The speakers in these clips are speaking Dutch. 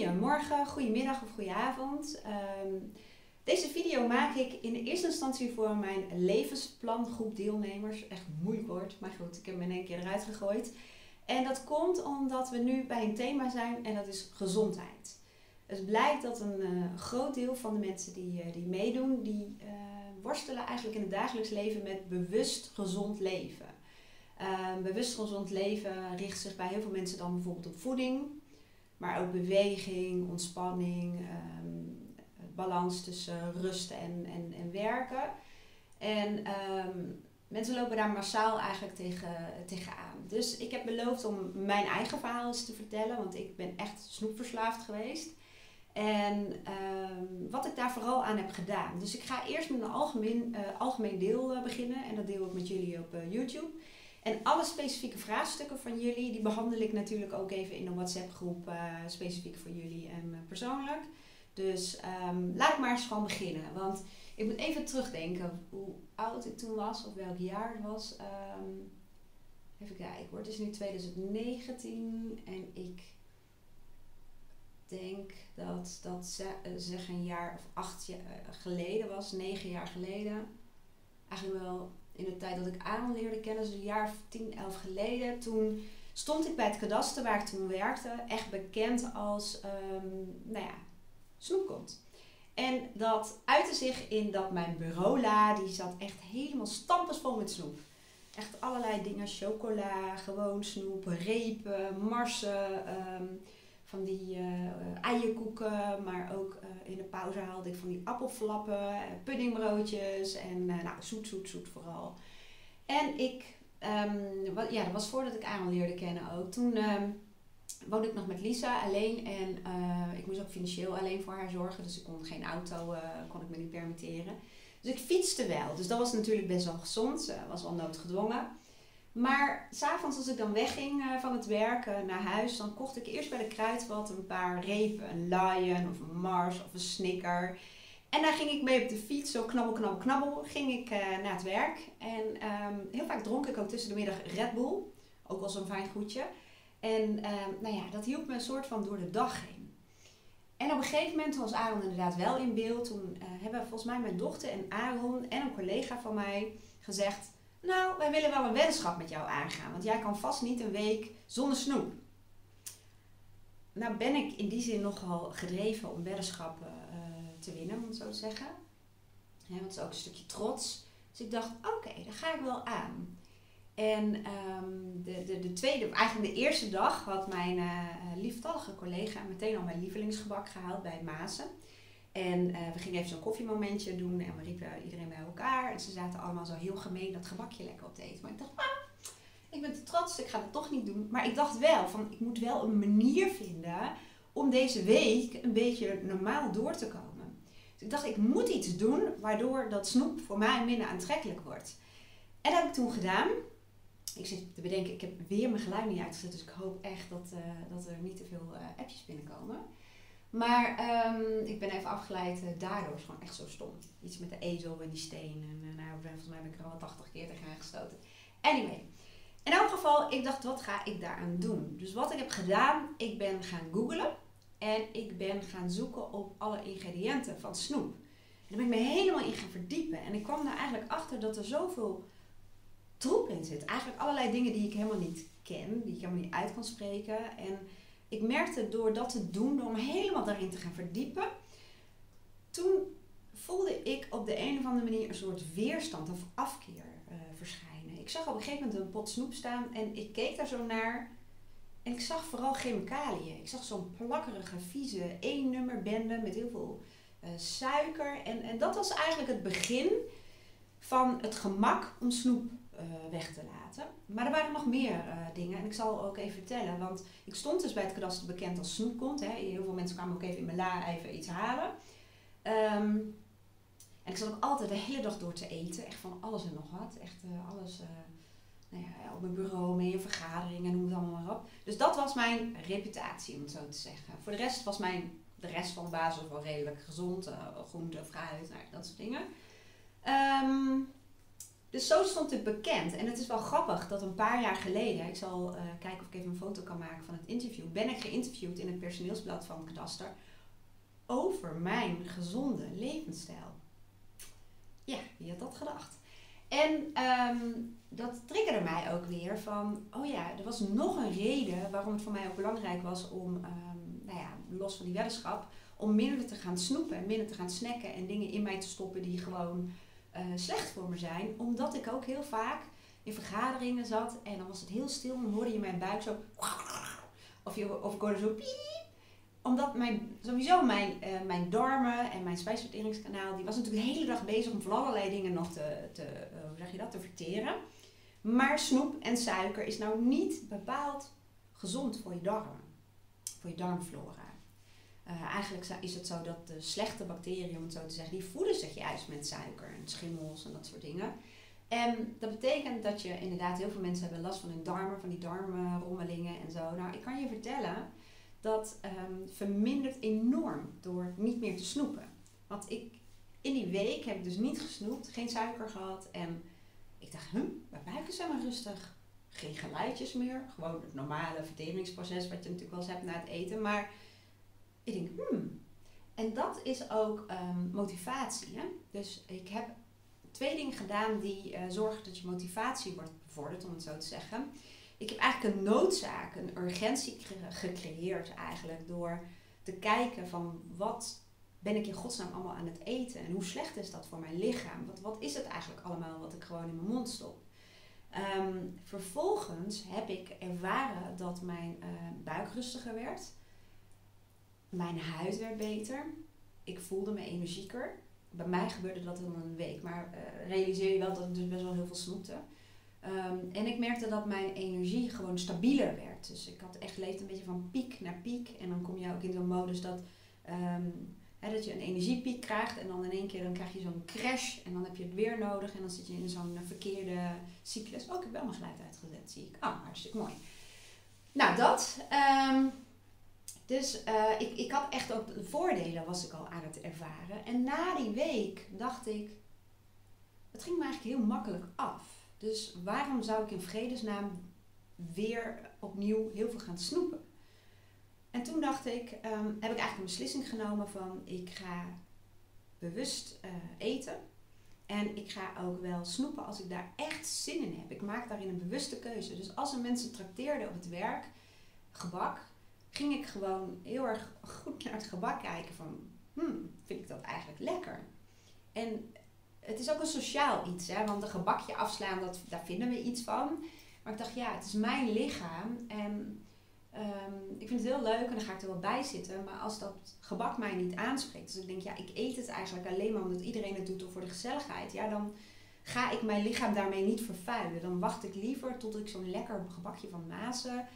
Goedemorgen, goedemiddag of goedenavond. Um, deze video maak ik in eerste instantie voor mijn levensplangroep deelnemers. Echt moeilijk woord, maar goed, ik heb hem in één keer eruit gegooid. En dat komt omdat we nu bij een thema zijn en dat is gezondheid. Het blijkt dat een uh, groot deel van de mensen die, uh, die meedoen, die uh, worstelen eigenlijk in het dagelijks leven met bewust gezond leven. Ehm, bewust gezond leven richt zich bij heel veel mensen dan bijvoorbeeld op voeding, maar ook beweging, ontspanning, um, balans tussen rusten en, en, en werken. En um, mensen lopen daar massaal eigenlijk tegen, tegenaan. Dus ik heb beloofd om mijn eigen verhaal eens te vertellen, want ik ben echt snoepverslaafd geweest. En um, wat ik daar vooral aan heb gedaan. Dus ik ga eerst met een algemeen, uh, algemeen deel uh, beginnen. En dat deel ik met jullie op uh, YouTube. En alle specifieke vraagstukken van jullie, die behandel ik natuurlijk ook even in een WhatsApp groep. specifiek voor jullie en persoonlijk. Dus um, laat ik maar eens gewoon beginnen. Want ik moet even terugdenken hoe oud ik toen was, of welk jaar het was. Um, even kijken hoor, het is nu 2019 en ik denk dat dat eh, zeg een jaar of acht jaar eh, geleden was, negen jaar geleden. Eigenlijk wel in de tijd dat ik Aaron leerde kennen, dus een jaar of tien, elf geleden. Toen stond ik bij het kadaster waar ik toen werkte, echt bekend als, um, nou ja. En dat uitte zich in dat mijn bureaula, die zat echt helemaal stampensvol met snoep. Echt allerlei dingen, chocola, gewoon snoep, repen, marsen, um, van die uh, eierkoeken. Maar ook in de pauze haalde ik van die appelflappen, puddingbroodjes en uh, nou, zoet, zoet, zoet vooral. En ik, wat, ja, dat was voordat ik Aaron leerde kennen ook. Toen... Um, woonde ik nog met Lisa alleen en uh, ik moest ook financieel alleen voor haar zorgen. Dus ik kon geen auto, kon ik me niet permitteren. Dus ik fietste wel. Dus dat was natuurlijk best wel gezond. Uh, was wel noodgedwongen. Maar s'avonds als ik dan wegging van het werk naar huis, dan kocht ik eerst bij de kruidvat een paar repen. Een Lion of een Mars of een Snicker. En daar ging ik mee op de fiets, zo knabbel, knabbel, knabbel, ging ik naar het werk. En um, heel vaak dronk ik ook tussen de middag Red Bull. Ook wel zo'n fijn goedje. En uh, nou ja, dat hielp me een soort van door de dag heen. En op een gegeven moment was Aaron inderdaad wel in beeld. Toen hebben volgens mij mijn dochter en Aaron en een collega van mij gezegd... Nou, wij willen wel een weddenschap met jou aangaan. Want jij kan vast niet een week zonder snoep. Nou ben ik in die zin nogal gedreven om weddenschappen uh, te winnen, om het zo te zeggen. Want het is ook een stukje trots. Dus ik dacht, oké, okay, daar ga ik wel aan. En um, de, de, de tweede, eigenlijk de eerste dag had mijn uh, lieftallige collega meteen al mijn lievelingsgebak gehaald bij Mazen. En uh, we gingen even zo'n koffiemomentje doen en we riepen iedereen bij elkaar. En ze zaten allemaal zo heel gemeen dat gebakje lekker op te eten. Maar ik dacht, ah, ik ben te trots, ik ga het toch niet doen. Maar ik dacht wel, van, ik moet wel een manier vinden om deze week een beetje normaal door te komen. Dus ik dacht, ik moet iets doen waardoor dat snoep voor mij minder aantrekkelijk wordt. En dat heb ik toen gedaan ik zit te bedenken, ik heb weer mijn geluid niet uitgezet, dus ik hoop echt dat, uh, dat er niet te veel uh, appjes binnenkomen. Maar um, ik ben even afgeleid, uh, daardoor is gewoon echt zo stom. Iets met de ezel en die steen. En nou, volgens mij ben ik er al 80 keer tegen gestoten. Anyway, in elk geval, ik dacht, wat ga ik daaraan doen? Dus wat ik heb gedaan, ik ben gaan googlen. En ik ben gaan zoeken op alle ingrediënten van snoep. En daar ben ik me helemaal in gaan verdiepen. En ik kwam daar eigenlijk achter dat er zoveel troep in zit. Eigenlijk allerlei dingen die ik helemaal niet ken, die ik helemaal niet uit kan spreken. En ik merkte door dat te doen, door me helemaal daarin te gaan verdiepen, toen voelde ik op de een of andere manier een soort weerstand of afkeer uh, verschijnen. Ik zag op een gegeven moment een pot snoep staan en ik keek daar zo naar. En ik zag vooral chemicaliën. Ik zag zo'n plakkerige, vieze één-nummer bende met heel veel uh, suiker. En, en dat was eigenlijk het begin van het gemak om snoep weg te laten. Maar er waren nog meer uh, dingen en ik zal ook even vertellen. Want ik stond dus bij het kadaster bekend als snoepkont. Hè. Heel veel mensen kwamen ook even in mijn la even iets halen. Um, en ik zat ook altijd de hele dag door te eten. Echt van alles en nog wat. Echt uh, alles nou ja, op mijn bureau, mee in vergaderingen, noem het allemaal maar op. Dus dat was mijn reputatie, om het zo te zeggen. Voor de rest was mijn, de rest van de basis wel redelijk gezond. groente, fruit, nou, dat soort dingen. Um, Dus zo stond het bekend. En het is wel grappig dat een paar jaar geleden, ik zal uh, kijken of ik even een foto kan maken van het interview, ben ik geïnterviewd in het personeelsblad van Kadaster over mijn gezonde levensstijl. Ja, wie had dat gedacht? En um, dat triggerde mij ook weer van, oh ja, er was nog een reden waarom het voor mij ook belangrijk was om, um, nou ja, los van die weddenschap, om minder te gaan snoepen en minder te gaan snacken en dingen in mij te stoppen die gewoon uh, slecht voor me zijn. Omdat ik ook heel vaak in vergaderingen zat en dan was het heel stil en hoorde je mijn buik zo, of, je, of ik hoorde zo piep omdat mijn, sowieso mijn, uh, mijn darmen en mijn spijsverteringskanaal, die was natuurlijk de hele dag bezig om van allerlei dingen nog te, te uh, hoe zeg je dat, te verteren. Maar snoep en suiker is nou niet bepaald gezond voor je darmen, voor je darmflora. Eigenlijk is het zo dat de slechte bacteriën, om het zo te zeggen, die voeden zich juist met suiker en schimmels en dat soort dingen. En dat betekent dat je inderdaad, heel veel mensen hebben last van hun darmen, van die darmrommelingen en zo. Nou, ik kan je vertellen, dat um, vermindert enorm door niet meer te snoepen. Want ik, in die week heb ik dus niet gesnoept, geen suiker gehad. En ik dacht, hm, mijn buik is helemaal rustig. Geen geluidjes meer. Gewoon het normale verteringsproces wat je natuurlijk wel eens hebt na het eten. Maar ik denk, hmm. En dat is ook um, motivatie. Hè? Dus ik heb twee dingen gedaan die uh, zorgen dat je motivatie wordt bevorderd, om het zo te zeggen ik heb eigenlijk een noodzaak, een urgentie gecreëerd eigenlijk door te kijken van wat ben ik in godsnaam allemaal aan het eten en hoe slecht is dat voor mijn lichaam? Wat, wat is het eigenlijk allemaal wat ik gewoon in mijn mond stop? Ehm, vervolgens heb ik ervaren dat mijn uh, buik rustiger werd, mijn huid werd beter, ik voelde me energieker. Bij mij gebeurde dat in een week, maar uh, realiseer je wel dat ik dus best wel heel veel snoepte. Ehm, en ik merkte dat mijn energie gewoon stabieler werd. Dus ik had echt leefd een beetje van piek naar piek. En dan kom je ook in zo'n modus dat, um, dat je een energiepiek krijgt. En dan in één keer dan krijg je zo'n crash. En dan heb je het weer nodig. En dan zit je in zo'n verkeerde cyclus. Oh, ik heb wel mijn geluid uitgezet, zie ik. Ah, hartstikke mooi. Nou, dat. Ehm, dus uh, ik, ik had echt ook de voordelen was ik al aan het ervaren. En na die week dacht ik, het ging me eigenlijk heel makkelijk af. Dus waarom zou ik in vredesnaam weer opnieuw heel veel gaan snoepen? En toen dacht ik, um, heb ik eigenlijk een beslissing genomen van ik ga bewust uh, eten. En ik ga ook wel snoepen als ik daar echt zin in heb. Ik maak daarin een bewuste keuze. Dus als er mensen trakteerden op het werk, gebak, ging ik gewoon heel erg goed naar het gebak kijken van, hmm, vind ik dat eigenlijk lekker? En het is ook een sociaal iets, hè? want een gebakje afslaan, dat, daar vinden we iets van. Maar ik dacht, ja, het is mijn lichaam en ehm, ik vind het heel leuk en dan ga ik er wel bij zitten. Maar als dat gebak mij niet aanspreekt, dus ik denk, ja, ik eet het eigenlijk alleen maar omdat iedereen het doet voor de gezelligheid, ja, dan ga ik mijn lichaam daarmee niet vervuilen. Dan wacht ik liever tot ik zo'n lekker gebakje van Mazen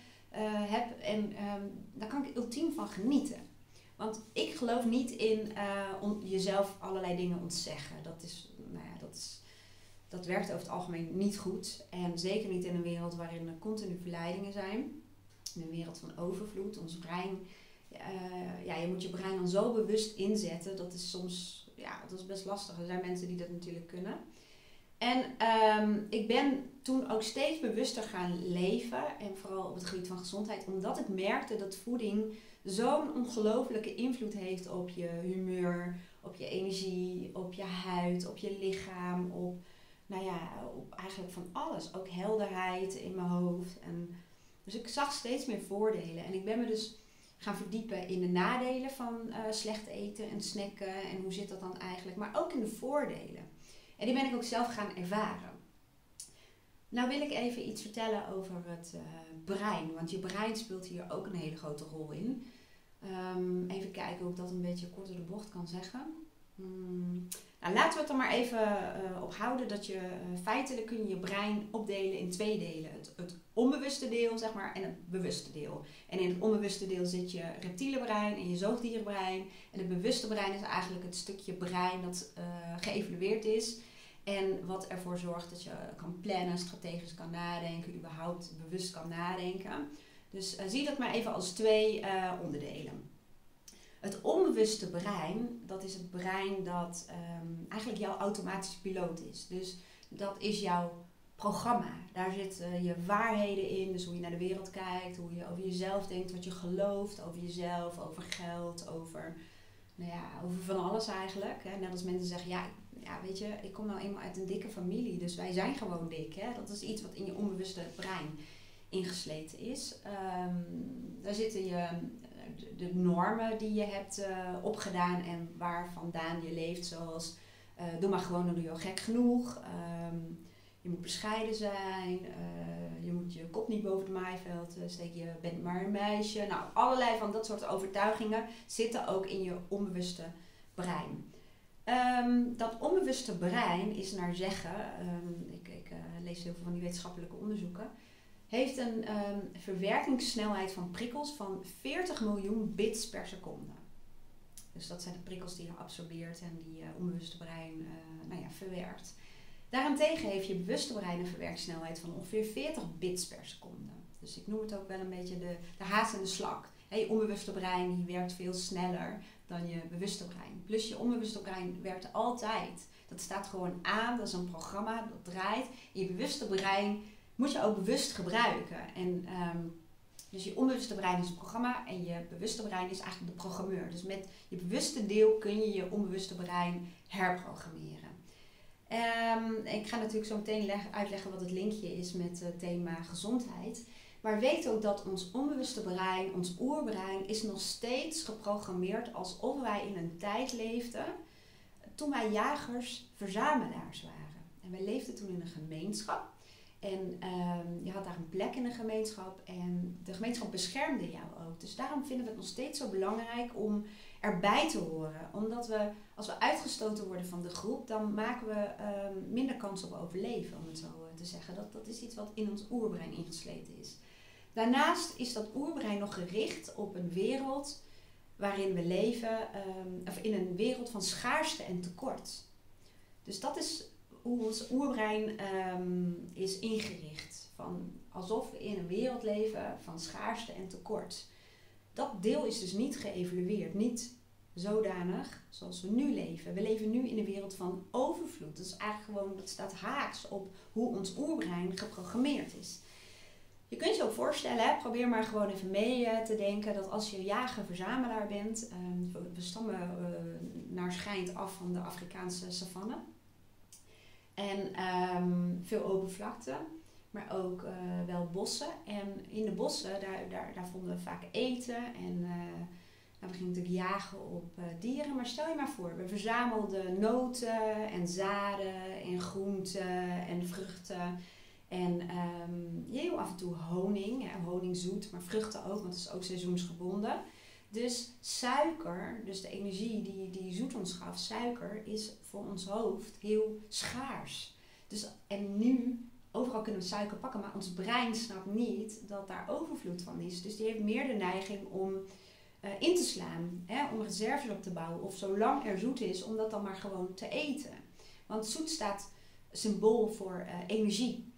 heb en um, daar kan ik ultiem van genieten. Want ik geloof niet in uh, jezelf allerlei dingen ontzeggen. Dat is nou ja, dat, is, dat werkt over het algemeen niet goed. En zeker niet in een wereld waarin er continu verleidingen zijn. In een wereld van overvloed. Ons brein, uh, ja, je moet je brein dan zo bewust inzetten. Dat is soms, ja, dat is best lastig. Er zijn mensen die dat natuurlijk kunnen. En um, ik ben toen ook steeds bewuster gaan leven. En vooral op het gebied van gezondheid. Omdat ik merkte dat voeding zo'n ongelofelijke invloed heeft op je humeur, op je energie, op je huid, op je lichaam, op, nou ja, op eigenlijk van alles. Ook helderheid in mijn hoofd. En, dus ik zag steeds meer voordelen. En ik ben me dus gaan verdiepen in de nadelen van uh, slecht eten en snacken. En hoe zit dat dan eigenlijk? Maar ook in de voordelen. En die ben ik ook zelf gaan ervaren. Nou wil ik even iets vertellen over het uh, brein. Want je brein speelt hier ook een hele grote rol in. Um, even kijken hoe ik dat een beetje kort de bocht kan zeggen. Hmm. Nou, laten we het er maar even uh, op houden dat je uh, feitelijk kun je je brein opdelen in twee delen. Het, het, onbewuste deel, zeg maar, en het bewuste deel. En in het onbewuste deel zit je reptiele brein en je zoogdierenbrein. En het bewuste brein is eigenlijk het stukje brein dat geëvalueerd is. En wat ervoor zorgt dat je kan plannen, strategisch kan nadenken, überhaupt bewust kan nadenken. Dus uh, zie dat maar even als twee uh, onderdelen. Het onbewuste brein, dat is het brein dat um, eigenlijk jouw automatische piloot is. Dus dat is jouw programma. Daar zitten je waarheden in, dus hoe je naar de wereld kijkt, hoe je over jezelf denkt, wat je gelooft over jezelf, over geld, over, nou ja, over van alles eigenlijk. Net als mensen zeggen, ja, ja, weet je, ik kom nou eenmaal uit een dikke familie, dus wij zijn gewoon dik. Hè. Dat is iets wat in je onbewuste brein ingesleten is. Ehm, daar zitten je, de, normen die je hebt uh, opgedaan en waar vandaan je leeft, zoals uh, doe maar gewoon, dan doe je gek genoeg. Ehm, je moet bescheiden zijn, uh, je moet je kop niet boven het maaiveld steken, je bent maar een meisje. Nou, allerlei van dat soort overtuigingen zitten ook in je onbewuste brein. Um, dat onbewuste brein is naar zeggen, um, ik, ik uh, lees heel veel van die wetenschappelijke onderzoeken, heeft een um, verwerkingssnelheid van prikkels van 40 miljoen bits per seconde. Dus dat zijn de prikkels die je absorbeert en die je onbewuste brein uh, nou ja, verwerkt. Daarentegen heeft je bewuste brein een verwerkingssnelheid van ongeveer 40 bits per seconde. Dus ik noem het ook wel een beetje de, de haas en de slak. Je onbewuste brein die werkt veel sneller dan je bewuste brein. Plus je onbewuste brein werkt altijd. Dat staat gewoon aan, dat is een programma dat draait. je bewuste brein moet je ook bewust gebruiken. En, um, dus je onbewuste brein is een programma en je bewuste brein is eigenlijk de programmeur. Dus met je bewuste deel kun je je onbewuste brein herprogrammeren. Um, ik ga natuurlijk zo meteen uitleggen wat het linkje is met het thema gezondheid. Maar weet ook dat ons onbewuste brein, ons oerbrein, is nog steeds geprogrammeerd alsof wij in een tijd leefden toen wij jagers-verzamelaars waren. En wij leefden toen in een gemeenschap. En um, je had daar een plek in de gemeenschap en de gemeenschap beschermde jou ook. Dus daarom vinden we het nog steeds zo belangrijk om erbij te horen. Omdat we, als we uitgestoten worden van de groep, dan maken we um, minder kans op overleven, om het zo eh, te zeggen. Dat, dat is iets wat in ons oerbrein ingesleten is. Daarnaast is dat oerbrein nog gericht op een wereld waarin we leven, um, of in een wereld van schaarste en tekort. Dus dat is hoe ons oerbrein um, is ingericht. Van alsof we in een wereld leven van schaarste en tekort. Dat deel is dus niet geëvalueerd, niet zodanig zoals we nu leven. We leven nu in een wereld van overvloed. Is eigenlijk gewoon, dat staat haaks op hoe ons oerbrein geprogrammeerd is. Je kunt je ook voorstellen, probeer maar gewoon even mee uh, te denken dat als je jager-verzamelaar bent, uh, we, stammen uh, naar schijnt af van de Afrikaanse savanne. En um, veel open vlakte, maar ook uh, wel bossen. En in de bossen, daar, daar, daar vonden we vaak eten en nou, we gingen natuurlijk jagen op dieren. Maar stel je maar voor, we verzamelden noten en zaden en groenten en vruchten en um, heel af en toe honing, ja, honing zoet, maar vruchten ook, want het is ook seizoensgebonden. Dus suiker, dus de energie die, die zoet ons gaf, suiker is voor ons hoofd heel schaars. Dus, en nu, overal kunnen we suiker pakken, maar ons brein snapt niet dat daar overvloed van is. Dus die heeft meer de neiging om uh, in te slaan, hè, om reserves op te bouwen. Of zolang er zoet is, om dat dan maar gewoon te eten. Want zoet staat symbool voor uh, energie.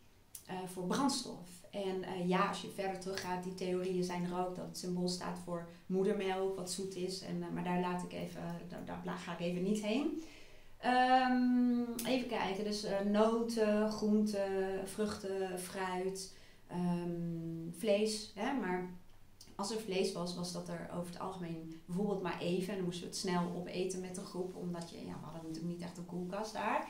Uh, voor brandstof. En uh, ja, als je verder teruggaat, die theorieën zijn er ook dat het symbool staat voor moedermelk, wat zoet is. En, uh, maar daar laat ik even, daar, daar, ga ik even niet heen. Um, even kijken, dus noten, groenten, vruchten, fruit, um, vlees. Hè? Maar als er vlees was, was dat er over het algemeen bijvoorbeeld maar even. En dan moesten we het snel opeten met een groep, omdat je, ja, we hadden natuurlijk niet echt een koelkast daar.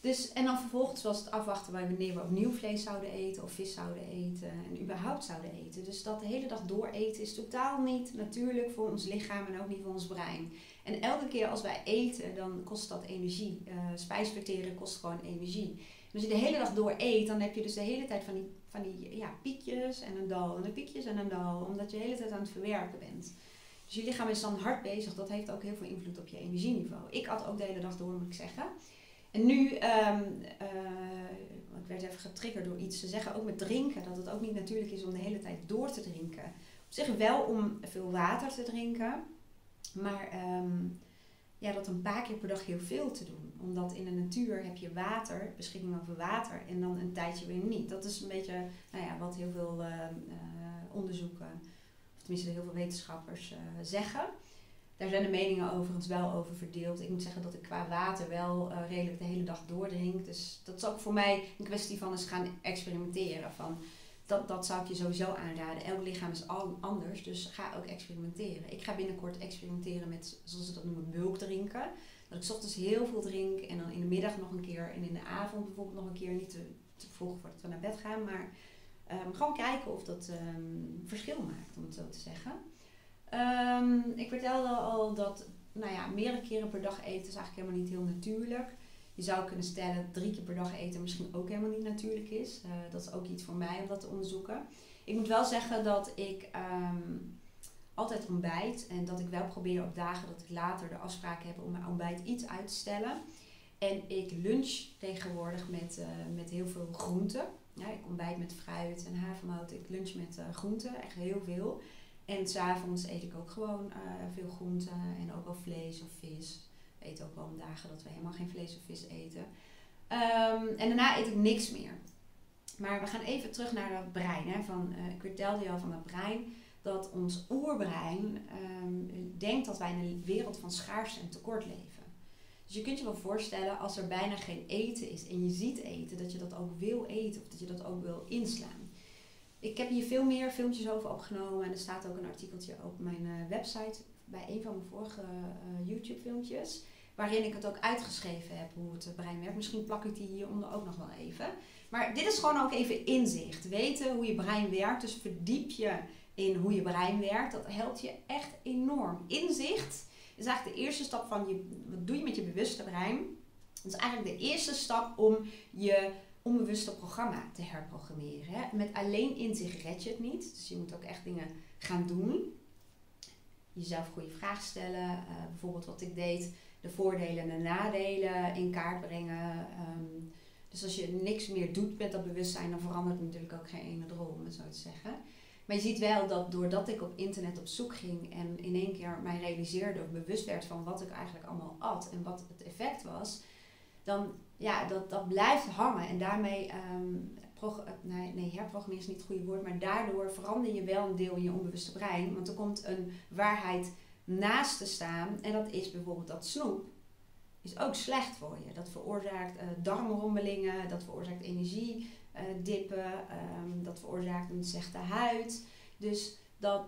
Dus, en dan vervolgens was het afwachten wanneer we opnieuw vlees zouden eten of vis zouden eten en überhaupt zouden eten. Dus dat de hele dag door eten is totaal niet natuurlijk voor ons lichaam en ook niet voor ons brein. En elke keer als wij eten, dan kost dat energie. Uh, spijsverteren kost gewoon energie. En als je de hele dag door eet, dan heb je dus de hele tijd van die, van die ja, piekjes en een dal en een piekjes en een dal, omdat je de hele tijd aan het verwerken bent. Dus je lichaam is dan hard bezig. Dat heeft ook heel veel invloed op je energieniveau. Ik had ook de hele dag door, moet ik zeggen. En nu, um, uh, ik werd even getriggerd door iets te zeggen, ook met drinken, dat het ook niet natuurlijk is om de hele tijd door te drinken. Op zich wel om veel water te drinken, maar um, ja, dat een paar keer per dag heel veel te doen. Omdat in de natuur heb je water, beschikking over water, en dan een tijdje weer niet. Dat is een beetje nou ja, wat heel veel uh, uh, onderzoeken, of tenminste heel veel wetenschappers zeggen. Daar zijn de meningen overigens wel over verdeeld. Ik moet zeggen dat ik qua water wel uh, redelijk de hele dag doordrink. Dus dat is ook voor mij een kwestie van eens gaan experimenteren. Van, dat, dat zou ik je sowieso aanraden. Elk lichaam is al anders, dus ga ook experimenteren. Ik ga binnenkort experimenteren met, zoals ze dat noemen, bulk drinken. Dat ik ochtends heel veel drink en dan in de middag nog een keer en in de avond bijvoorbeeld nog een keer. Niet te, te vroeg voordat we naar bed gaan, maar um, gewoon kijken of dat um, verschil maakt, om het zo te zeggen. Um, ik vertelde al dat nou ja, meerdere keren per dag eten is eigenlijk helemaal niet heel natuurlijk. Je zou kunnen stellen dat drie keer per dag eten misschien ook helemaal niet natuurlijk is. Uh, dat is ook iets voor mij om dat te onderzoeken. Ik moet wel zeggen dat ik um, altijd ontbijt en dat ik wel probeer op dagen dat ik later de afspraak heb om mijn ontbijt iets uit te stellen. En ik lunch tegenwoordig met, uh, met heel veel groenten. Ja, ik ontbijt met fruit en havermout. Ik lunch met uh, groenten, echt heel veel. En s'avonds eet ik ook gewoon uh, veel groenten en ook wel vlees of vis. We eten ook wel dagen dat we helemaal geen vlees of vis eten. Um, en daarna eet ik niks meer. Maar we gaan even terug naar dat brein. Hè, van, uh, ik vertelde je al van dat brein dat ons oerbrein um, denkt dat wij in een wereld van schaarste en tekort leven. Dus je kunt je wel voorstellen als er bijna geen eten is en je ziet eten, dat je dat ook wil eten of dat je dat ook wil inslaan. Ik heb hier veel meer filmpjes over opgenomen en er staat ook een artikeltje op mijn uh, website bij een van mijn vorige uh, YouTube filmpjes. Waarin ik het ook uitgeschreven heb hoe het brein werkt. Misschien plak ik die hieronder ook nog wel even. Maar dit is gewoon ook even inzicht. Weten hoe je brein werkt. Dus verdiep je in hoe je brein werkt. Dat helpt je echt enorm. Inzicht is eigenlijk de eerste stap van je, wat doe je met je bewuste brein? Dat is eigenlijk de eerste stap om je onbewuste programma te herprogrammeren. Hè? Met alleen inzicht red je het niet. Dus je moet ook echt dingen gaan doen. Jezelf goede vragen stellen. Uh, bijvoorbeeld wat ik deed. De voordelen en de nadelen in kaart brengen. Um, dus als je niks meer doet met dat bewustzijn, dan verandert natuurlijk ook geen ene rol, om het zo te zeggen. Maar je ziet wel dat doordat ik op internet op zoek ging en in één keer mij realiseerde of bewust werd van wat ik eigenlijk allemaal at en wat het effect was, dan ja, dat, dat blijft hangen. En daarmee, um, nee, nee, herprogrammeren is niet het goede woord, maar daardoor verander je wel een deel in je onbewuste brein. Want er komt een waarheid naast te staan en dat is bijvoorbeeld dat snoep is ook slecht voor je. Dat veroorzaakt uh, darmrommelingen, dat veroorzaakt energiedippen, um, dat veroorzaakt een slechte huid. Dus dat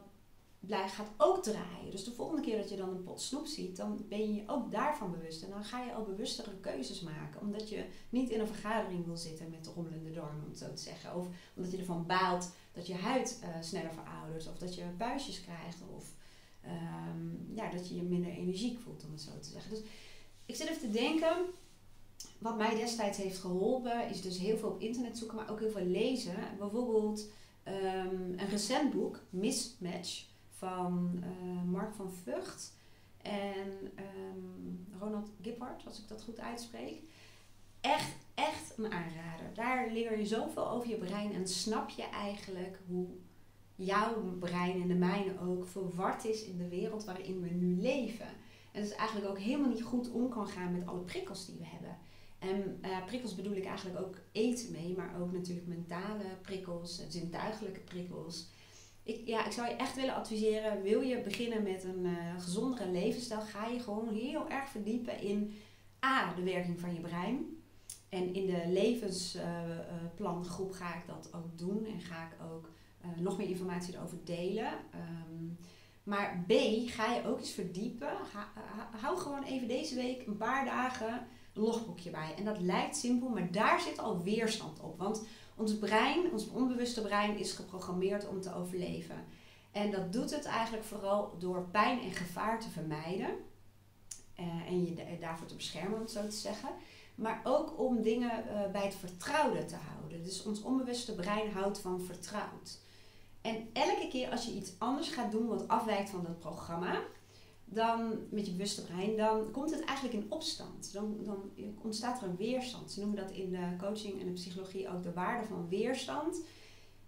blijft, gaat ook draaien. Dus de volgende keer dat je dan een pot snoep ziet, dan ben je je ook daarvan bewust. En dan ga je al bewustere keuzes maken. Omdat je niet in een vergadering wil zitten met rommelende darmen, om het zo te zeggen. Of omdat je ervan baalt dat je huid uh, sneller veroudert. Of dat je buisjes krijgt. Of um, ja, dat je je minder energiek voelt, om het zo te zeggen. Dus ik zit even te denken. Wat mij destijds heeft geholpen, is dus heel veel op internet zoeken, maar ook heel veel lezen. Bijvoorbeeld um, een recent boek, Mismatch van uh, Mark van Vught en um, Ronald Gippard, als ik dat goed uitspreek. Echt, echt een aanrader. Daar leer je zoveel over je brein en snap je eigenlijk hoe jouw brein en de mijne ook verward is in de wereld waarin we nu leven. En is eigenlijk ook helemaal niet goed om kan gaan met alle prikkels die we hebben. En uh, prikkels bedoel ik eigenlijk ook eten mee, maar ook natuurlijk mentale prikkels, zintuigelijke prikkels. Ik, ja, ik zou je echt willen adviseren, wil je beginnen met een uh, gezondere levensstijl, ga je gewoon heel erg verdiepen in A, de werking van je brein. En in de levensplangroep uh, ga ik dat ook doen en ga ik ook nog meer informatie erover delen. Um, maar B, ga je ook eens verdiepen. Hou gewoon even deze week een paar dagen een logboekje bij. En dat lijkt simpel, maar daar zit al weerstand op. Want ons brein, ons onbewuste brein, is geprogrammeerd om te overleven. En dat doet het eigenlijk vooral door pijn en gevaar te vermijden. Uh, en je daarvoor te beschermen, om het zo te zeggen. Maar ook om dingen uh, bij het vertrouwde te houden. Dus ons onbewuste brein houdt van vertrouwd. En elke keer als je iets anders gaat doen wat afwijkt van dat programma, dan met je bewuste brein, dan komt het eigenlijk in opstand. Dan, dan ontstaat er een weerstand. Ze noemen dat in de coaching en de psychologie ook de waarde van weerstand.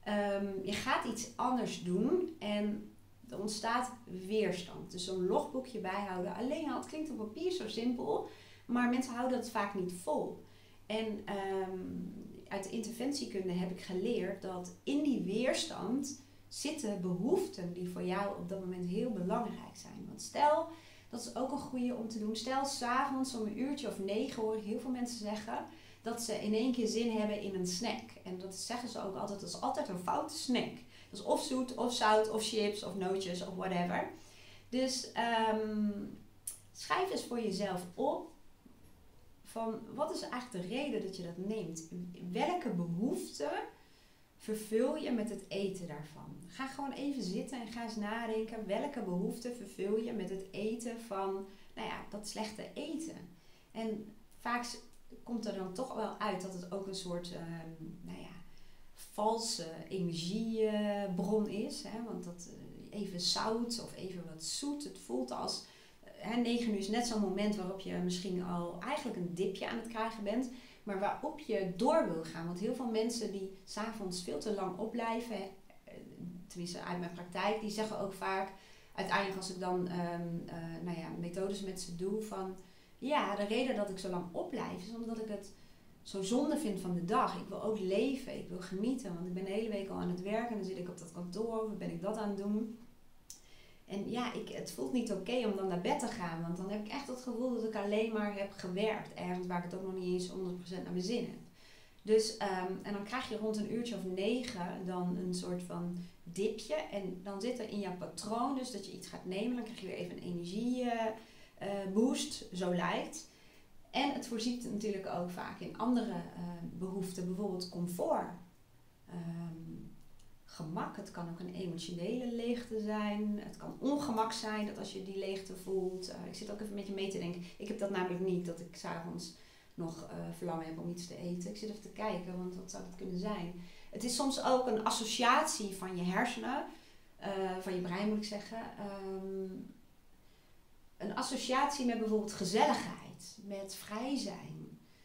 Um, je gaat iets anders doen en er ontstaat weerstand. Dus zo'n logboekje bijhouden alleen al, het klinkt op papier zo simpel, maar mensen houden dat vaak niet vol. En um, uit de interventiekunde heb ik geleerd dat in die weerstand zitten behoeften die voor jou op dat moment heel belangrijk zijn. Want stel Dat is ook een goede om te doen. Stel, s'avonds om een uurtje of negen hoor ik heel veel mensen zeggen dat ze in één keer zin hebben in een snack. En dat zeggen ze ook altijd, dat is altijd een foute snack. Dat is of zoet, of zout, of chips, of nootjes, of whatever. Dus ehm, schrijf eens voor jezelf op van wat is eigenlijk de reden dat je dat neemt? Welke behoeften vervul je met het eten daarvan? Ga gewoon even zitten en ga eens nadenken. Welke behoeften vervul je met het eten van, nou ja, dat slechte eten? En vaak komt er dan toch wel uit dat het ook een soort, ehm, nou ja, valse energiebron is. Hè? Want dat uh, even zout of even wat zoet, het voelt als... Hè, 9 uur is net zo'n moment waarop je misschien al eigenlijk een dipje aan het krijgen bent maar waarop je door wil gaan. Want heel veel mensen die s'avonds veel te lang opblijven, eh, tenminste uit mijn praktijk, die zeggen ook vaak, uiteindelijk als ik dan um, uh, nou ja, methodes met ze doe, van ja, de reden dat ik zo lang opblijf is omdat ik het zo zonde vind van de dag. Ik wil ook leven, ik wil genieten, want ik ben de hele week al aan het werken en dan zit ik op dat kantoor, of ben ik dat aan het doen. En ja, ik, het voelt niet oké om dan naar bed te gaan. Want dan heb ik echt het gevoel dat ik alleen maar heb gewerkt. Ergens waar ik het ook nog niet eens 100% naar mijn zin heb. Dus, um, en dan krijg je rond een uurtje of negen dan een soort van dipje. En dan zit er in jouw patroon dus dat je iets gaat nemen. Dan krijg je weer even een energieboost, uh, uh, zo lijkt. En het voorziet natuurlijk ook vaak in andere uh, behoeften. Bijvoorbeeld comfort. Um, gemak. Het kan ook een emotionele leegte zijn. Het kan ongemak zijn dat als je die leegte voelt. Uh, ik zit ook even met je mee te denken. Ik heb dat namelijk niet, dat ik s'avonds nog uh, verlangen heb om iets te eten. Ik zit even te kijken, want wat zou dat kunnen zijn? Het is soms ook een associatie van je hersenen, uh, van je brein moet ik zeggen. Um, een associatie met bijvoorbeeld gezelligheid, met vrij zijn,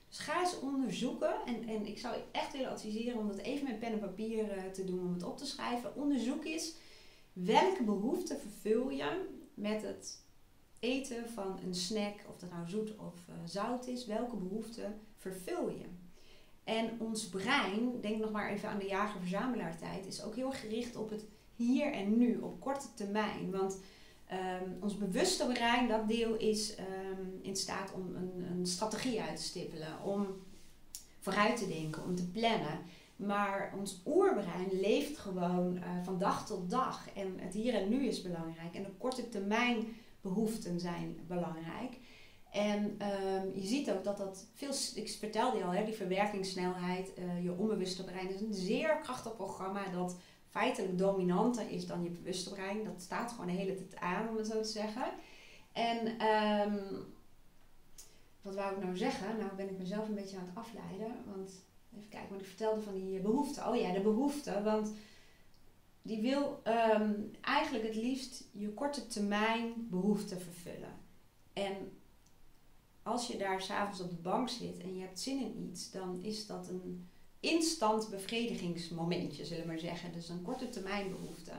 dus ga eens onderzoeken. En, en ik zou echt willen adviseren om dat even met pen en papier uh, te doen, om het op te schrijven. Onderzoek eens welke behoeften vervul je met het eten van een snack, of dat nou zoet of uh, zout is. Welke behoeften vervul je? En ons brein, denk nog maar even aan de jager-verzamelaar tijd, is ook heel gericht op het hier en nu, op korte termijn. Want Um, ons bewuste brein, dat deel is um, in staat om een, een, strategie uit te stippelen, om vooruit te denken, om te plannen. Maar ons oerbrein leeft gewoon uh, van dag tot dag. En het hier en nu is belangrijk. En de korte termijn behoeften zijn belangrijk. En um, je ziet ook dat dat veel, ik vertelde je al, hè, die verwerkingssnelheid, uh, je onbewuste brein is een zeer krachtig programma dat feitelijk dominanter is dan je bewuste. Dat staat gewoon de hele tijd aan, om het zo te zeggen. En um, wat wou ik nou zeggen? Nou ben ik mezelf een beetje aan het afleiden. Want even kijken, want ik vertelde van die behoefte. Oh ja, de behoefte. Want die wil um, eigenlijk het liefst je korte termijn behoeften vervullen. En als je daar s'avonds op de bank zit en je hebt zin in iets, dan is dat een instant bevredigingsmomentje, zullen we maar zeggen. Dus een korte termijn behoefte.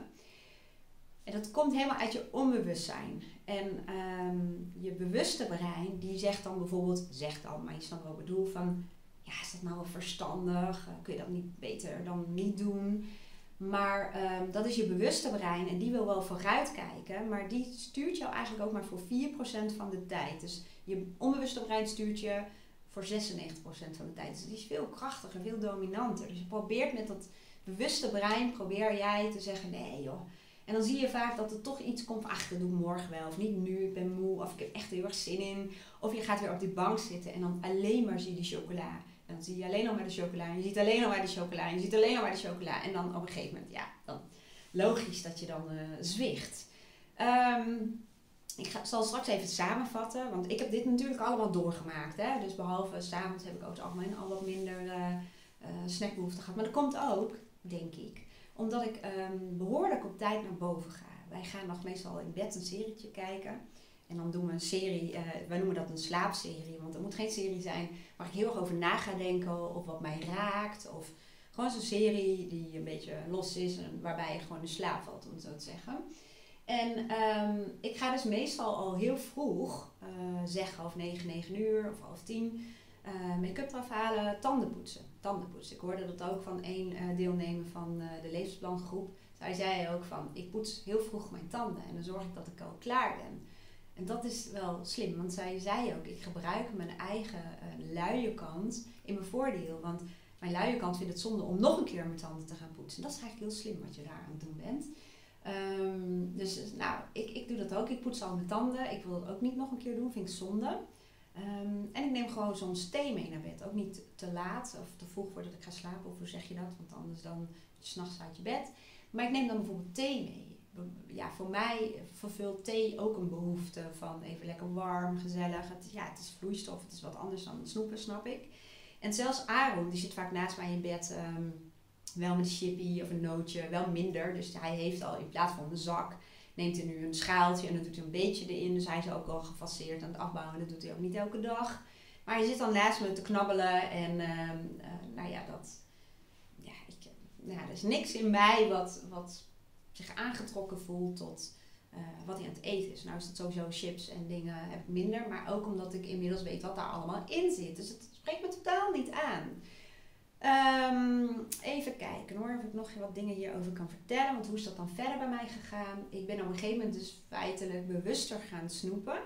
En dat komt helemaal uit je onbewustzijn. En um, je bewuste brein, die zegt dan bijvoorbeeld, zegt dan, maar je snapt wel bedoel van, ja, is dat nou wel verstandig? Uh, kun je dat niet beter dan niet doen? Maar um, dat is je bewuste brein en die wil wel vooruitkijken, maar die stuurt jou eigenlijk ook maar voor 4% van de tijd. Dus je onbewuste brein stuurt je voor 96% van de tijd. Dus die is veel krachtiger, veel dominanter. Dus je probeert met dat bewuste brein, probeer jij te zeggen, nee joh. En dan zie je vaak dat er toch iets komt ach, dat doe ik morgen wel. Of niet nu, ik ben moe. Of ik heb echt heel erg zin in. Of je gaat weer op die bank zitten en dan alleen maar zie je die chocola. En dan zie je alleen nog maar de chocola. En je ziet alleen nog maar de chocola. En je ziet alleen nog maar de chocola. En dan op een gegeven moment, ja, dan logisch dat je dan uh, zwicht. Um, ik zal straks even samenvatten, want ik heb dit natuurlijk allemaal doorgemaakt. Hè? Dus behalve s'avonds heb ik over het al wat minder uh, uh, snackbehoefte gehad. Maar dat komt ook, denk ik, omdat ik um, behoorlijk op tijd naar boven ga. Wij gaan nog meestal in bed een serietje kijken. En dan doen we een serie, uh, wij noemen dat een slaapserie. Want het moet geen serie zijn waar ik heel erg over na ga denken of wat mij raakt. Of gewoon zo'n serie die een beetje los is en waarbij je gewoon in slaap valt, om het zo te zeggen. En um, ik ga dus meestal al heel vroeg, uh, zeg half negen, negen uur of half tien, uh, make-up eraf halen, tanden poetsen. Tanden poetsen. Ik hoorde dat ook van één uh, deelnemer van de levensplangroep. Zij zei ook van, ik poets heel vroeg mijn tanden en dan zorg ik dat ik al klaar ben. En dat is wel slim, want zij zei ook, ik gebruik mijn eigen luie kant in mijn voordeel. Want mijn luie kant vindt het zonde om nog een keer mijn tanden te gaan poetsen. Dat is eigenlijk heel slim wat je daar aan het doen bent. Um, dus nou, ik, ik doe dat ook. Ik poets al mijn tanden. Ik wil dat ook niet nog een keer doen, vind ik zonde. Um, en ik neem gewoon soms thee mee naar bed. Ook niet te laat of te vroeg voordat ik ga slapen. Of hoe zeg je dat? Want anders dan s'nachts uit je bed. Maar ik neem dan bijvoorbeeld thee mee. Ja, voor mij vervult thee ook een behoefte van even lekker warm, gezellig. Het, ja, het is vloeistof, het is wat anders dan snoepen, snap ik. En zelfs Aaron, die zit vaak naast mij in bed, um, wel met een chippy of een nootje, wel minder. Dus hij heeft al in plaats van een zak, neemt hij nu een schaaltje en dan doet hij een beetje erin. Dus hij is ook al gefaseerd aan het afbouwen. Dat doet hij ook niet elke dag. Maar hij zit dan naast me te knabbelen en um, uh, nou ja, dat, ja, ik, nou, er is niks in mij wat, wat zich aangetrokken voelt tot uh, wat hij aan het eten is. Nou is dat sowieso chips en dingen heb ik minder, maar ook omdat ik inmiddels weet wat daar allemaal in zit. Dus het spreekt me totaal niet aan. Um, even kijken hoor, of ik nog wat dingen hierover kan vertellen. Want hoe is dat dan verder bij mij gegaan? Ik ben op een gegeven moment dus feitelijk bewuster gaan snoepen.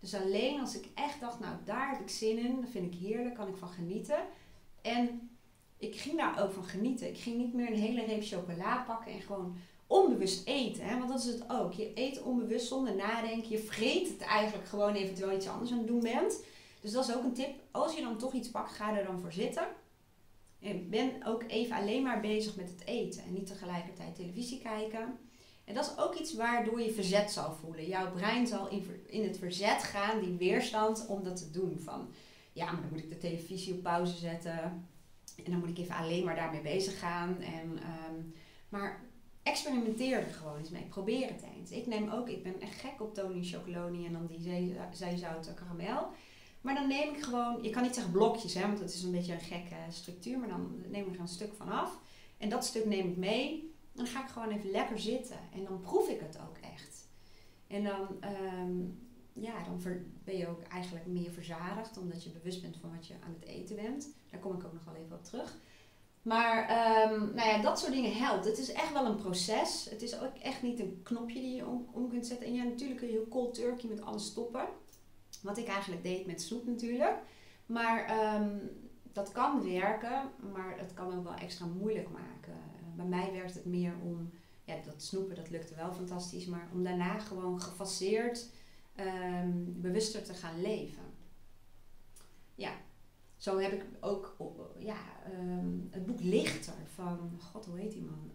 Dus alleen als ik echt dacht, nou daar heb ik zin in, dat vind ik heerlijk, kan ik van genieten. En ik ging daar ook van genieten. Ik ging niet meer een hele reep chocola pakken en gewoon onbewust eten. Hè? Want dat is het ook. Je eet onbewust zonder nadenken. Je vreet het eigenlijk gewoon eventueel iets anders aan het doen bent. Dus dat is ook een tip. Als je dan toch iets pakt, ga er dan voor zitten. En ben ook even alleen maar bezig met het eten. En niet tegelijkertijd televisie kijken. En dat is ook iets waardoor je verzet zal voelen. Jouw brein zal in, in het verzet gaan, die weerstand, om dat te doen. Van, ja, maar dan moet ik de televisie op pauze zetten. En dan moet ik even alleen maar daarmee bezig gaan. En, um, maar experimenteer er gewoon eens mee. Probeer het eens. Ik neem ook, ik ben echt gek op Tony Chocoloni en dan die zeezouten karamel. Maar dan neem ik gewoon, je kan niet zeggen blokjes, hè, want dat is een beetje een gekke structuur. Maar dan neem ik er een stuk van af. En dat stuk neem ik mee. Dan ga ik gewoon even lekker zitten. En dan proef ik het ook echt. En dan, um, ja, dan ben je ook eigenlijk meer verzadigd. Omdat je bewust bent van wat je aan het eten bent. Daar kom ik ook nog wel even op terug. Maar um, nou ja, dat soort dingen helpt. Het is echt wel een proces. Het is ook echt niet een knopje die je om, om kunt zetten. En ja, natuurlijk kun je heel cold turkey met alles stoppen. Wat ik eigenlijk deed met soep natuurlijk. Maar um, dat kan werken, maar het kan ook wel extra moeilijk maken. Uh, bij mij werkt het meer om, ja, dat snoepen dat lukte wel fantastisch, maar om daarna gewoon gefaseerd um, bewuster te gaan leven. Ja, zo heb ik ook ja, um, het boek Lichter van, god hoe heet die man?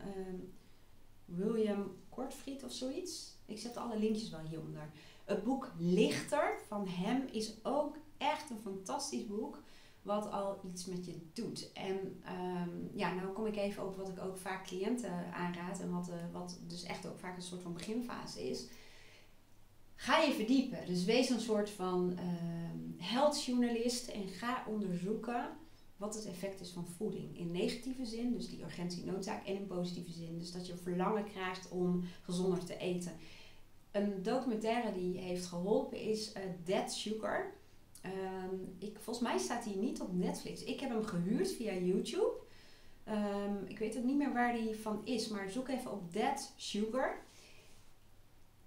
William Kortfried of zoiets. Ik zet alle linkjes wel hieronder. Het boek Lichter van hem is ook echt een fantastisch boek. Wat al iets met je doet. En um, ja, nou kom ik even op wat ik ook vaak cliënten aanraad. En wat, uh, wat dus echt ook vaak een soort van beginfase is. Ga je verdiepen. Dus wees een soort van uh, heldjournalist. En ga onderzoeken wat het effect is van voeding. In negatieve zin, dus die urgentie, noodzaak. En in positieve zin, dus dat je verlangen krijgt om gezonder te eten. Een documentaire die heeft geholpen is uh, Dead Sugar. Um, ik, volgens mij staat hij niet op Netflix. Ik heb hem gehuurd via YouTube. Um, ik weet ook niet meer waar die van is, maar zoek even op Dead Sugar.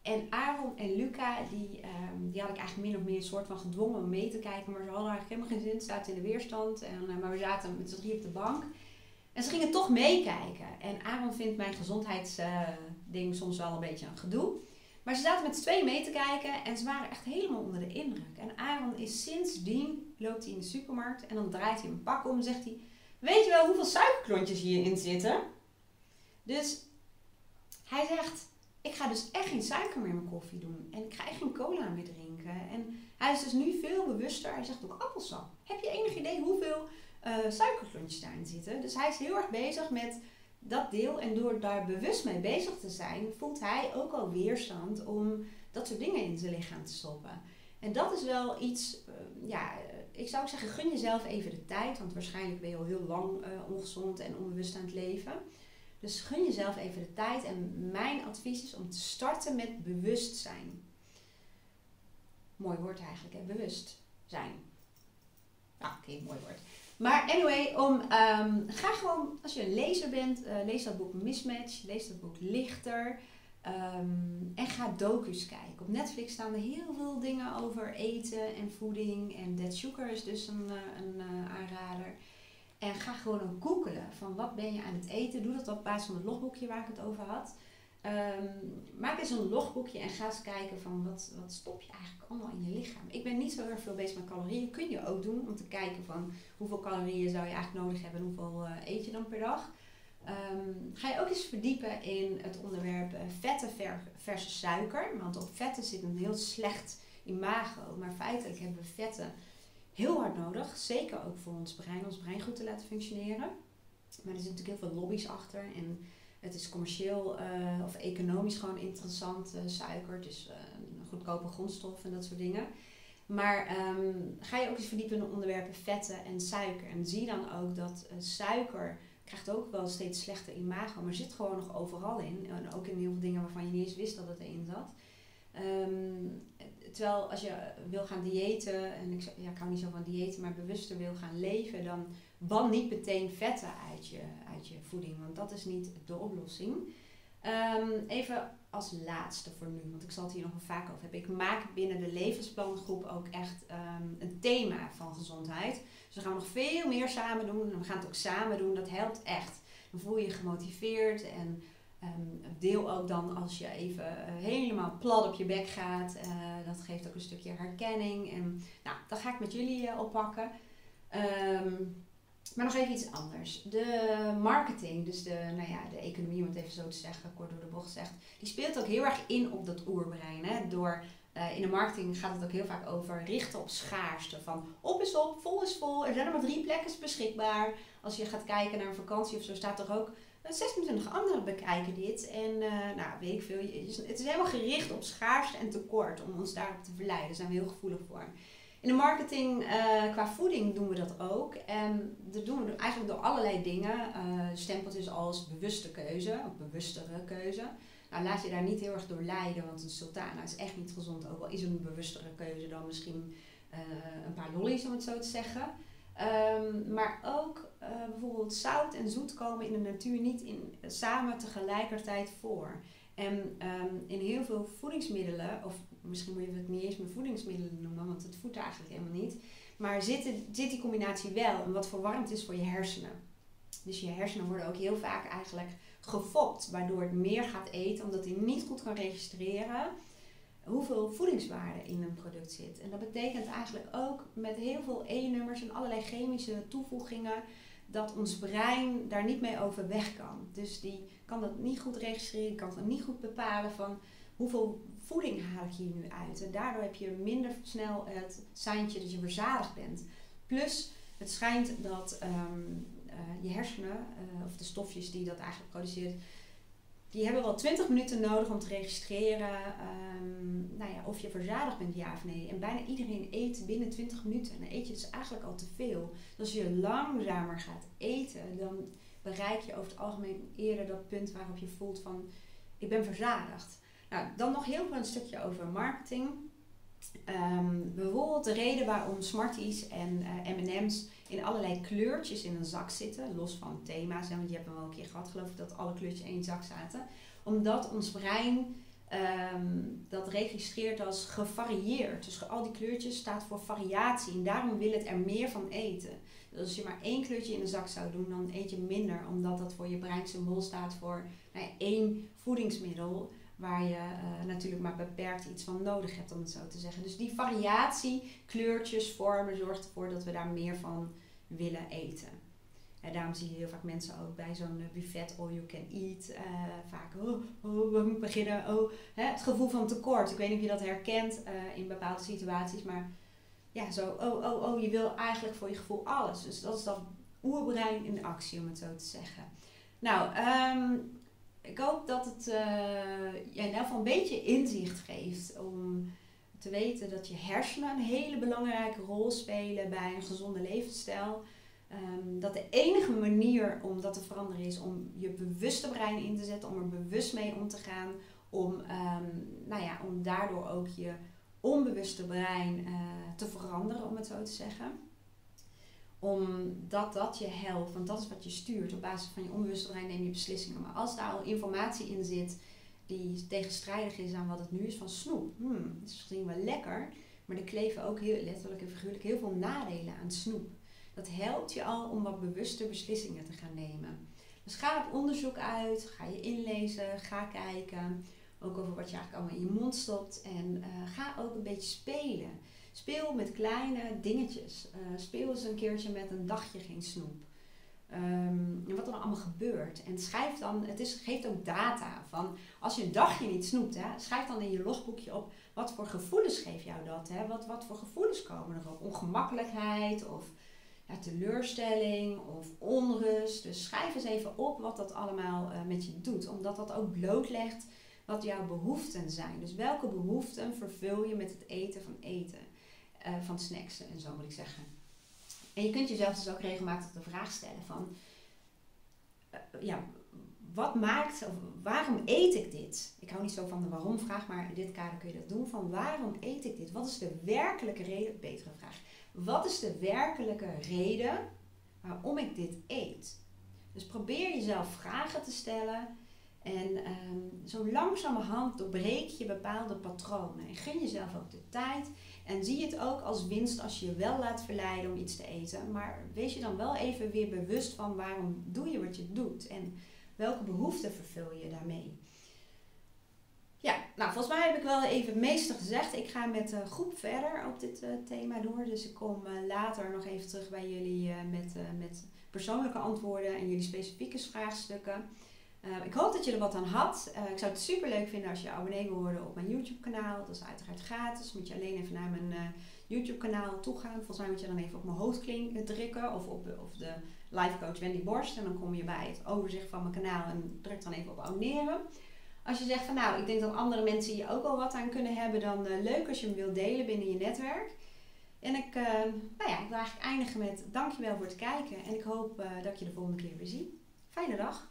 En Aaron en Luca, die, um, die had ik eigenlijk min of meer een soort van gedwongen om mee te kijken. Maar ze hadden eigenlijk helemaal geen zin, zaten in de weerstand. En, uh, maar we zaten met z'n drie op de bank. En ze gingen toch meekijken. En Aaron vindt mijn gezondheidsding uh, soms wel een beetje een gedoe. Maar ze zaten met z'n tweeën mee te kijken en ze waren echt helemaal onder de indruk. En Aaron is sindsdien, loopt hij in de supermarkt en dan draait hij een pak om en zegt hij... Weet je wel hoeveel suikerklontjes hierin zitten? Dus hij zegt, ik ga dus echt geen suiker meer in mijn koffie doen. En ik ga echt geen cola meer drinken. En hij is dus nu veel bewuster. Hij zegt ook appelsap. Heb je enig idee hoeveel uh, suikerklontjes daarin zitten? Dus hij is heel erg bezig met dat deel. En door daar bewust mee bezig te zijn, voelt hij ook al weerstand om dat soort dingen in zijn lichaam te stoppen. En dat is wel iets, uh, ja, ik zou zeggen, gun jezelf even de tijd. Want waarschijnlijk ben je al heel lang uh, ongezond en onbewust aan het leven. Dus gun jezelf even de tijd. En mijn advies is om te starten met bewustzijn. Mooi woord eigenlijk, hè? bewust zijn. Nou, oké, mooi woord. Maar anyway, om, um, ga gewoon, als je een lezer bent, uh, lees dat boek Mismatch, lees dat boek Lichter. Ehm, en ga docus kijken. Op Netflix staan er heel veel dingen over eten en voeding. En Dead Sugar is dus een, eh, een uh, aanrader. En ga gewoon googelen van wat ben je aan het eten. Doe dat op basis van het logboekje waar ik het over had. Um, maak eens een logboekje en ga eens kijken van wat, wat stop je eigenlijk allemaal in je lichaam. Ik ben niet zo heel veel bezig met calorieën. Kun je ook doen om te kijken van hoeveel calorieën zou je eigenlijk nodig hebben en hoeveel uh, eet je dan per dag. Um, ga je ook eens verdiepen in het onderwerp uh, vetten versus suiker. Want op vetten zit een heel slecht imago. Maar feitelijk hebben we vetten heel hard nodig. Zeker ook voor ons brein, ons brein goed te laten functioneren. Maar er zitten natuurlijk heel veel lobby's achter. En het is commercieel uh, of economisch gewoon interessant, uh, suiker. Is een goedkope grondstof en dat soort dingen. Maar um, ga je ook eens verdiepen in de onderwerpen vetten en suiker. En zie dan ook dat suiker krijgt ook wel steeds slechter imago, maar zit gewoon nog overal in. En ook in heel veel dingen waarvan je niet eens wist dat het erin zat. Um, terwijl als je wil gaan diëten, en ik, ja, ik hou niet zo van diëten, maar bewuster wil gaan leven, dan ban niet meteen vetten uit je, uit je voeding, want dat is niet de oplossing. Um, even als laatste voor nu, want ik zal het hier nog wel vaak over hebben. Ik maak binnen de levensplangroep ook echt um, een thema van gezondheid. Dus we gaan nog veel meer samen doen. En we gaan het ook samen doen. Dat helpt echt. Dan voel je je gemotiveerd. En um, deel ook dan als je even uh, helemaal plat op je bek gaat. Uh, dat geeft ook een stukje herkenning. En nou, dat ga ik met jullie uh, oppakken. Um, maar nog even iets anders. De marketing, dus de, nou ja, de economie, om het even zo te zeggen, kort door de bocht zegt, die speelt ook heel erg in op dat oerbrein. Hè? Door in de marketing gaat het ook heel vaak over richten op schaarste. Van op is op, vol is vol, er zijn er maar drie plekken beschikbaar. Als je gaat kijken naar een vakantie of zo, staat er ook 26 eh, anderen bekijken dit. En uh, nou, weet ik veel. Het is helemaal gericht op schaarste en tekort om ons daarop te verleiden. Daar zijn we heel gevoelig voor. In de marketing uh, qua voeding doen we dat ook. En dat doen we eigenlijk door allerlei dingen. Uh, stempeltjes als bewuste keuze, of bewustere keuze. Nou, laat je daar niet heel erg door leiden, want een sultana is echt niet gezond. Ook al is een bewustere keuze dan misschien een paar lollies, om het zo te zeggen. Um, maar ook uh, bijvoorbeeld zout en zoet komen in de natuur niet in, samen tegelijkertijd voor. En um, in heel veel voedingsmiddelen, of misschien moet je het niet eens meer voedingsmiddelen noemen, want het voedt eigenlijk helemaal niet. Maar zit, zit die combinatie wel en wat verwarmd is voor je hersenen. Dus je hersenen worden ook heel vaak eigenlijk gefopt, waardoor het meer gaat eten, omdat hij niet goed kan registreren hoeveel voedingswaarde in een product zit. En dat betekent eigenlijk ook met heel veel E-nummers en allerlei chemische toevoegingen dat ons brein daar niet mee overweg kan. Dus die kan dat niet goed registreren, kan het niet goed bepalen van hoeveel voeding haal ik hier nu uit. En daardoor heb je minder snel het seintje dat je verzadigd bent. Plus, het schijnt dat um, uh, je hersenen, uh, of de stofjes die dat eigenlijk produceert, die hebben wel 20 minuten nodig om te registreren um, nou ja, of je verzadigd bent, ja of nee. En bijna iedereen eet binnen 20 minuten. En dan eet je dus eigenlijk al te veel. Dus als je langzamer gaat eten, dan bereik je over het algemeen eerder dat punt waarop je voelt van ik ben verzadigd. Nou, dan nog heel veel een stukje over marketing. Um, bijvoorbeeld de reden waarom Smarties en uh, M&M's in allerlei kleurtjes in een zak zitten, los van thema's, want je hebt hem wel een keer gehad geloof ik dat alle kleurtjes in één zak zaten. Omdat ons brein um, dat registreert als gevarieerd. Dus al die kleurtjes staat voor variatie en daarom wil het er meer van eten. Dus als je maar één kleurtje in de zak zou doen, dan eet je minder, omdat dat voor je brein symbool staat voor nou ja, één voedingsmiddel waar je uh, natuurlijk maar beperkt iets van nodig hebt, om het zo te zeggen. Dus die variatie, kleurtjes, vormen, zorgt ervoor dat we daar meer van willen eten. En daarom zie je heel vaak mensen ook bij zo'n buffet all you can eat. Uh, vaak, oh, oh, we moeten beginnen. Oh, hè, het gevoel van tekort. Ik weet niet of je dat herkent in bepaalde situaties. Maar ja, zo, oh, oh, oh, je wil eigenlijk voor je gevoel alles. Dus dat is dat oerbrein in actie, om het zo te zeggen. Nou, um, ik hoop dat het uh, ja, in een beetje inzicht geeft om te weten dat je hersenen een hele belangrijke rol spelen bij een gezonde levensstijl. Um, dat de enige manier om dat te veranderen is om je bewuste brein in te zetten, om er bewust mee om te gaan, om, um, nou ja, om daardoor ook je onbewuste brein uh, te veranderen, om het zo te zeggen omdat dat je helpt, want dat is wat je stuurt. Op basis van je onbewuste neem je beslissingen. Maar als daar al informatie in zit die tegenstrijdig is aan wat het nu is van snoep. Hmm, het is misschien wel lekker, maar er kleven ook heel letterlijk en figuurlijk heel veel nadelen aan snoep. Dat helpt je al om wat bewuster beslissingen te gaan nemen. Dus ga op onderzoek uit, ga je inlezen, ga kijken. Ook over wat je eigenlijk allemaal in je mond stopt. En eh, ga ook een beetje spelen. Speel met kleine dingetjes. Uh, speel eens een keertje met een dagje geen snoep. En wat er allemaal gebeurt. En schrijf dan, het is, geeft ook data van als je een dagje niet snoept, hè, schrijf dan in je logboekje op wat voor gevoelens geeft jou dat. Hè? Wat, wat voor gevoelens komen erop? Ongemakkelijkheid of ja, teleurstelling of onrust. Dus schrijf eens even op wat dat allemaal uh, met je doet, omdat dat ook blootlegt wat jouw behoeften zijn. Dus welke behoeften vervul je met het eten van eten, uh, van snacks en zo moet ik zeggen. En je kunt jezelf dus ook regelmatig de vraag stellen van, uh, ja, wat maakt, of waarom eet ik dit? Ik hou niet zo van de waarom vraag, maar in dit kader kun je dat doen. Van waarom eet ik dit? Wat is de werkelijke reden? Betere vraag. Wat is de werkelijke reden waarom ik dit eet? Dus probeer jezelf vragen te stellen. En um, zo langzamerhand doorbreek je bepaalde patronen. En gun jezelf ook de tijd. En zie het ook als winst als je je wel laat verleiden om iets te eten. Maar wees je dan wel even weer bewust van waarom doe je wat je doet. En welke behoeften vervul je daarmee. Ja, nou volgens mij heb ik wel even het meeste gezegd. Ik ga met de groep verder op dit uh, thema door. Dus ik kom uh, later nog even terug bij jullie uh, met, met persoonlijke antwoorden en jullie specifieke vraagstukken. Ik hoop dat je er wat aan had. ik zou het super leuk vinden als je abonnee wil worden op mijn YouTube kanaal. Dat is uiteraard gratis. Moet je alleen even naar mijn YouTube kanaal toe gaan. Volgens mij moet je dan even op mijn hoofdklink drukken of op of de life coach Wendy Borst. En dan kom je bij het overzicht van mijn kanaal en druk dan even op abonneren. Als je zegt van nou, ik denk dat andere mensen hier ook al wat aan kunnen hebben, dan leuk als je hem wilt delen binnen je netwerk. En ik, nou ja, ik wil eigenlijk eindigen met dankjewel voor het kijken en ik hoop dat ik je de volgende keer weer zie. Fijne dag!